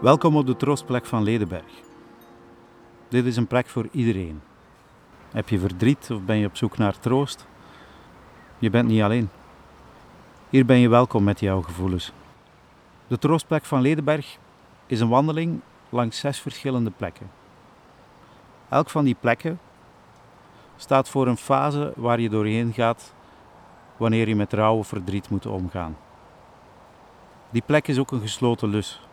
Welkom op de troostplek van Ledenberg. Dit is een plek voor iedereen. Heb je verdriet of ben je op zoek naar troost? Je bent niet alleen. Hier ben je welkom met jouw gevoelens. De troostplek van Ledenberg is een wandeling langs zes verschillende plekken. Elk van die plekken staat voor een fase waar je doorheen gaat wanneer je met rouw of verdriet moet omgaan. Die plek is ook een gesloten lus,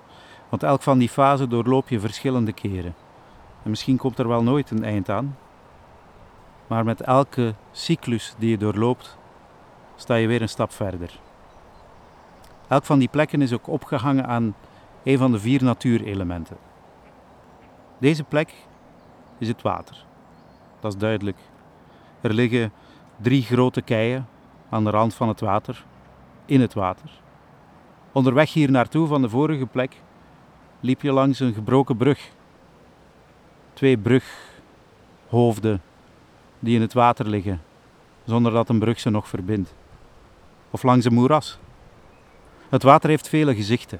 want elk van die fasen doorloop je verschillende keren. En misschien komt er wel nooit een eind aan, maar met elke cyclus die je doorloopt, sta je weer een stap verder. Elk van die plekken is ook opgehangen aan een van de vier natuurelementen. Deze plek is het water. Dat is duidelijk. Er liggen drie grote keien aan de rand van het water, in het water. Onderweg hier naartoe van de vorige plek liep je langs een gebroken brug. Twee brughoofden die in het water liggen, zonder dat een brug ze nog verbindt. Of langs een moeras. Het water heeft vele gezichten.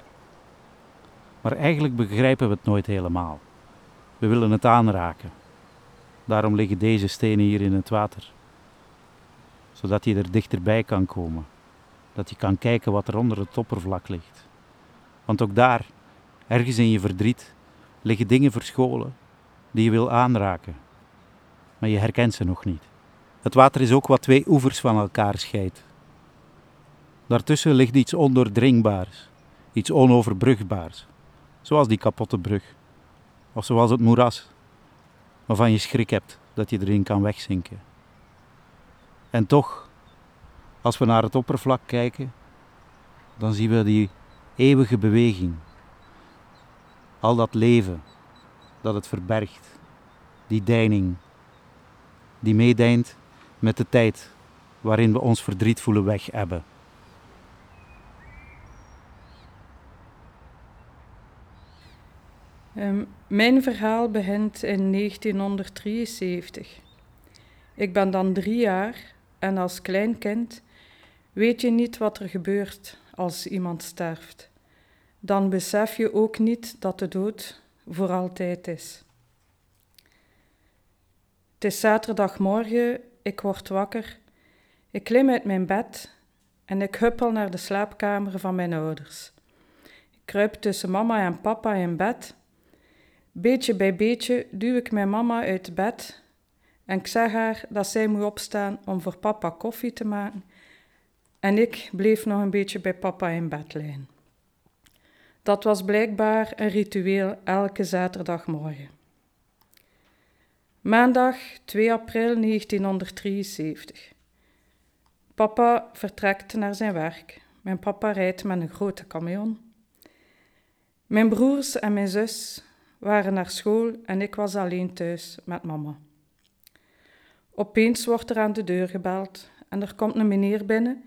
Maar eigenlijk begrijpen we het nooit helemaal. We willen het aanraken. Daarom liggen deze stenen hier in het water. Zodat je er dichterbij kan komen. Dat je kan kijken wat er onder het oppervlak ligt. Want ook daar, ergens in je verdriet, liggen dingen verscholen die je wil aanraken. Maar je herkent ze nog niet. Het water is ook wat twee oevers van elkaar scheidt. Daartussen ligt iets ondoordringbaars, iets onoverbrugbaars, zoals die kapotte brug, of zoals het moeras, waarvan je schrik hebt dat je erin kan wegzinken. En toch, als we naar het oppervlak kijken, dan zien we die eeuwige beweging, al dat leven dat het verbergt, die deining, die meedijnt met de tijd waarin we ons verdriet voelen weghebben. Um, mijn verhaal begint in 1973. Ik ben dan drie jaar en als klein kind weet je niet wat er gebeurt als iemand sterft. Dan besef je ook niet dat de dood voor altijd is. Het is zaterdagmorgen, ik word wakker, ik klim uit mijn bed en ik huppel naar de slaapkamer van mijn ouders. Ik kruip tussen mama en papa in bed Beetje bij beetje duw ik mijn mama uit bed en ik zeg haar dat zij moet opstaan om voor papa koffie te maken. En ik bleef nog een beetje bij papa in bed liggen. Dat was blijkbaar een ritueel elke zaterdagmorgen. Maandag 2 april 1973. Papa vertrekt naar zijn werk. Mijn papa rijdt met een grote camion. Mijn broers en mijn zus waren naar school en ik was alleen thuis met mama. Opeens wordt er aan de deur gebeld en er komt een meneer binnen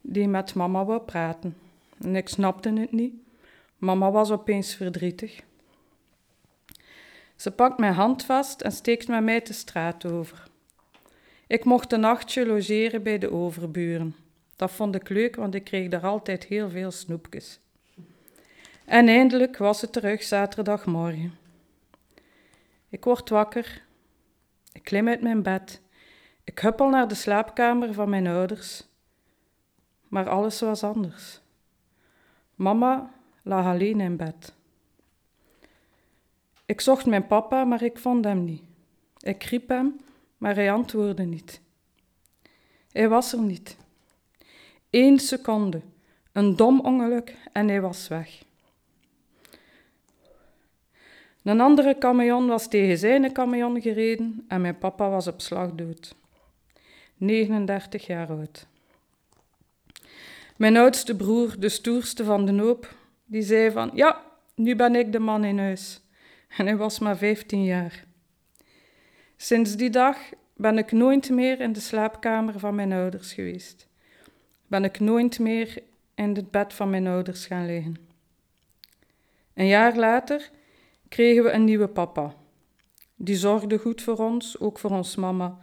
die met mama wil praten. En ik snapte het niet. Mama was opeens verdrietig. Ze pakt mijn hand vast en steekt met mij de straat over. Ik mocht een nachtje logeren bij de overburen. Dat vond ik leuk, want ik kreeg daar altijd heel veel snoepjes. En eindelijk was het terug zaterdagmorgen. Ik word wakker. Ik klim uit mijn bed. Ik huppel naar de slaapkamer van mijn ouders. Maar alles was anders. Mama lag alleen in bed. Ik zocht mijn papa, maar ik vond hem niet. Ik riep hem, maar hij antwoordde niet. Hij was er niet. Eén seconde, een dom ongeluk en hij was weg. Een andere camion was tegen zijn camion gereden en mijn papa was op slag dood. 39 jaar oud. Mijn oudste broer, de stoerste van de hoop, die zei van ja, nu ben ik de man in huis. En hij was maar 15 jaar. Sinds die dag ben ik nooit meer in de slaapkamer van mijn ouders geweest. Ben ik nooit meer in het bed van mijn ouders gaan liggen. Een jaar later kregen we een nieuwe papa. Die zorgde goed voor ons, ook voor ons mama.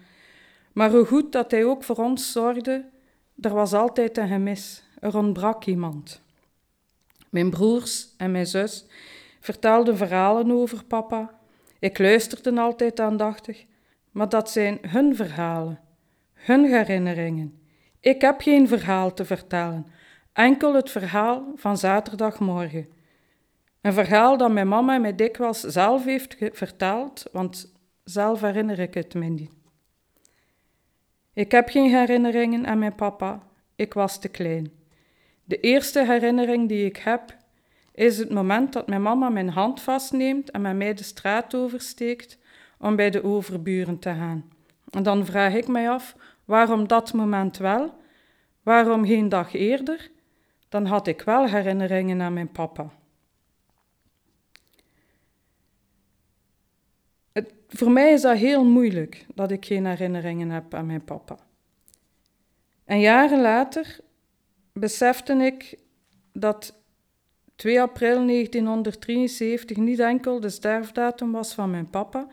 Maar hoe goed dat hij ook voor ons zorgde, er was altijd een gemis. Er ontbrak iemand. Mijn broers en mijn zus vertelden verhalen over papa. Ik luisterde altijd aandachtig, maar dat zijn hun verhalen, hun herinneringen. Ik heb geen verhaal te vertellen, enkel het verhaal van zaterdagmorgen. Een verhaal dat mijn mama mij dikwijls zelf heeft verteld, want zelf herinner ik het me niet. Ik heb geen herinneringen aan mijn papa, ik was te klein. De eerste herinnering die ik heb, is het moment dat mijn mama mijn hand vastneemt en met mij de straat oversteekt om bij de overburen te gaan. En dan vraag ik mij af waarom dat moment wel, waarom geen dag eerder, dan had ik wel herinneringen aan mijn papa. Het, voor mij is dat heel moeilijk dat ik geen herinneringen heb aan mijn papa. En jaren later besefte ik dat 2 april 1973 niet enkel de sterfdatum was van mijn papa,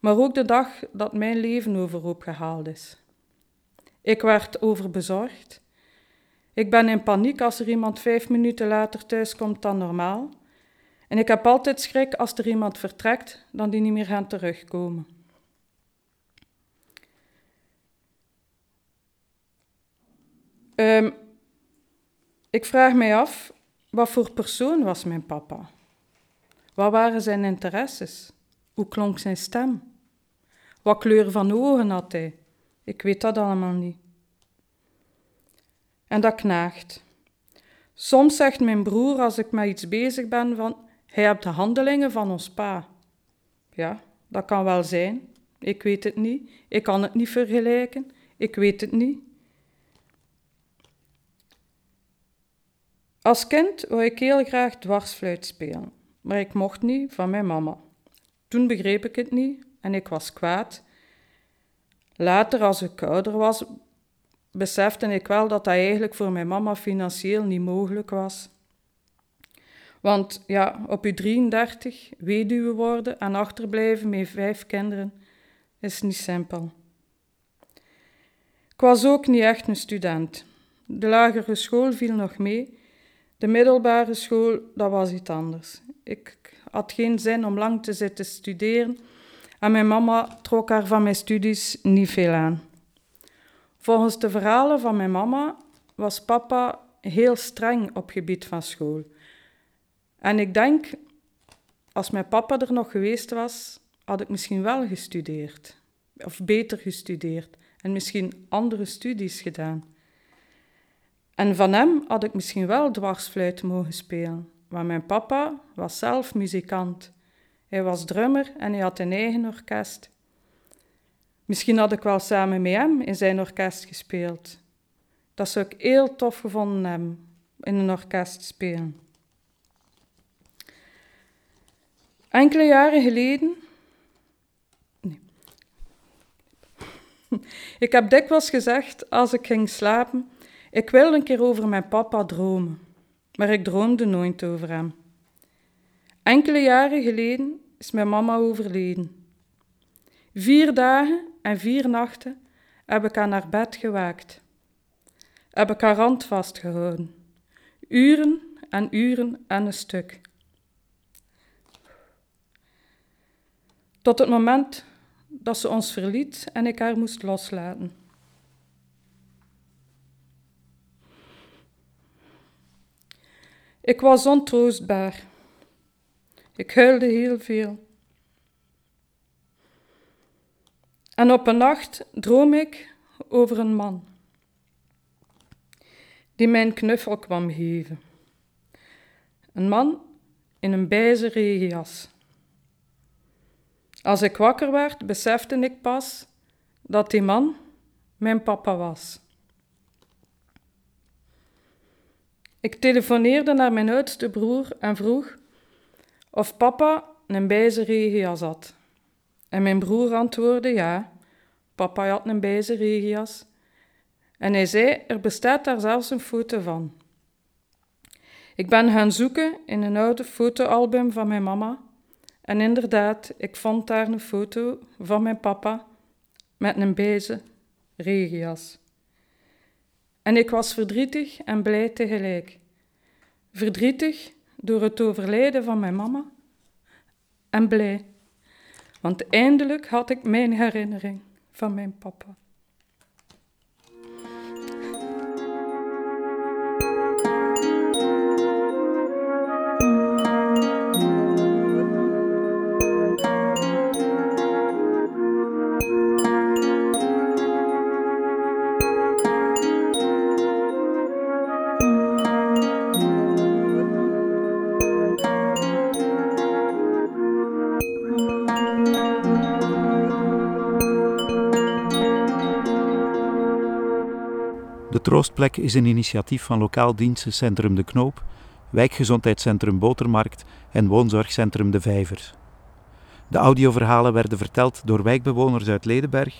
maar ook de dag dat mijn leven overhoop gehaald is. Ik werd overbezorgd. Ik ben in paniek als er iemand vijf minuten later thuis komt dan normaal. En ik heb altijd schrik als er iemand vertrekt, dan die niet meer gaan terugkomen. Um, ik vraag mij af, wat voor persoon was mijn papa? Wat waren zijn interesses? Hoe klonk zijn stem? Wat kleur van ogen had hij? Ik weet dat allemaal niet. En dat knaagt. Soms zegt mijn broer als ik met iets bezig ben van hij hebt de handelingen van ons pa. Ja, dat kan wel zijn. Ik weet het niet. Ik kan het niet vergelijken. Ik weet het niet. Als kind wou ik heel graag dwarsfluit spelen, maar ik mocht niet van mijn mama. Toen begreep ik het niet en ik was kwaad. Later, als ik ouder was, besefte ik wel dat dat eigenlijk voor mijn mama financieel niet mogelijk was. Want ja, op je 33 weduwe worden en achterblijven met vijf kinderen is niet simpel. Ik was ook niet echt een student. De lagere school viel nog mee, de middelbare school, dat was iets anders. Ik had geen zin om lang te zitten studeren en mijn mama trok haar van mijn studies niet veel aan. Volgens de verhalen van mijn mama was papa heel streng op gebied van school. En ik denk, als mijn papa er nog geweest was, had ik misschien wel gestudeerd. Of beter gestudeerd. En misschien andere studies gedaan. En van hem had ik misschien wel dwarsfluit mogen spelen, maar mijn papa was zelf muzikant. Hij was drummer en hij had een eigen orkest. Misschien had ik wel samen met hem in zijn orkest gespeeld. Dat zou ik heel tof gevonden hebben, in een orkest spelen. Enkele jaren geleden. Nee. ik heb dikwijls gezegd als ik ging slapen ik wilde een keer over mijn papa dromen, maar ik droomde nooit over hem. Enkele jaren geleden is mijn mama overleden. Vier dagen en vier nachten heb ik aan haar bed gewaakt. Heb ik haar hand vastgehouden. Uren en uren en een stuk. Tot het moment dat ze ons verliet en ik haar moest loslaten. Ik was ontroostbaar. Ik huilde heel veel. En op een nacht droom ik over een man die mijn knuffel kwam geven. Een man in een bijze regenjas. Als ik wakker werd, besefte ik pas dat die man mijn papa was. Ik telefoneerde naar mijn oudste broer en vroeg of papa een bijze regenjas had. En mijn broer antwoordde ja, papa had een bijze regenjas. En hij zei, er bestaat daar zelfs een foto van. Ik ben gaan zoeken in een oude fotoalbum van mijn mama En inderdaad, ik vond daar een foto van mijn papa met een beige regenjas. En ik was verdrietig en blij tegelijk. Verdrietig door het overlijden van mijn mama en blij, want eindelijk had ik mijn herinnering van mijn papa. Troostplek is een initiatief van lokaal dienstencentrum De Knoop, wijkgezondheidscentrum Botermarkt en woonzorgcentrum De Vijver. De audioverhalen werden verteld door wijkbewoners uit Ledenberg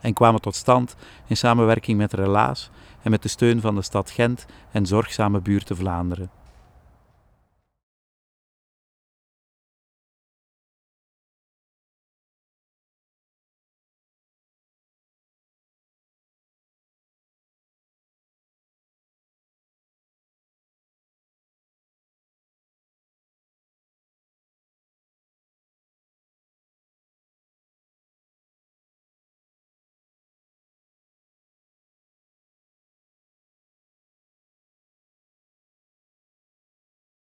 en kwamen tot stand in samenwerking met Relaas en met de steun van de stad Gent en Zorgzame Buurten Vlaanderen.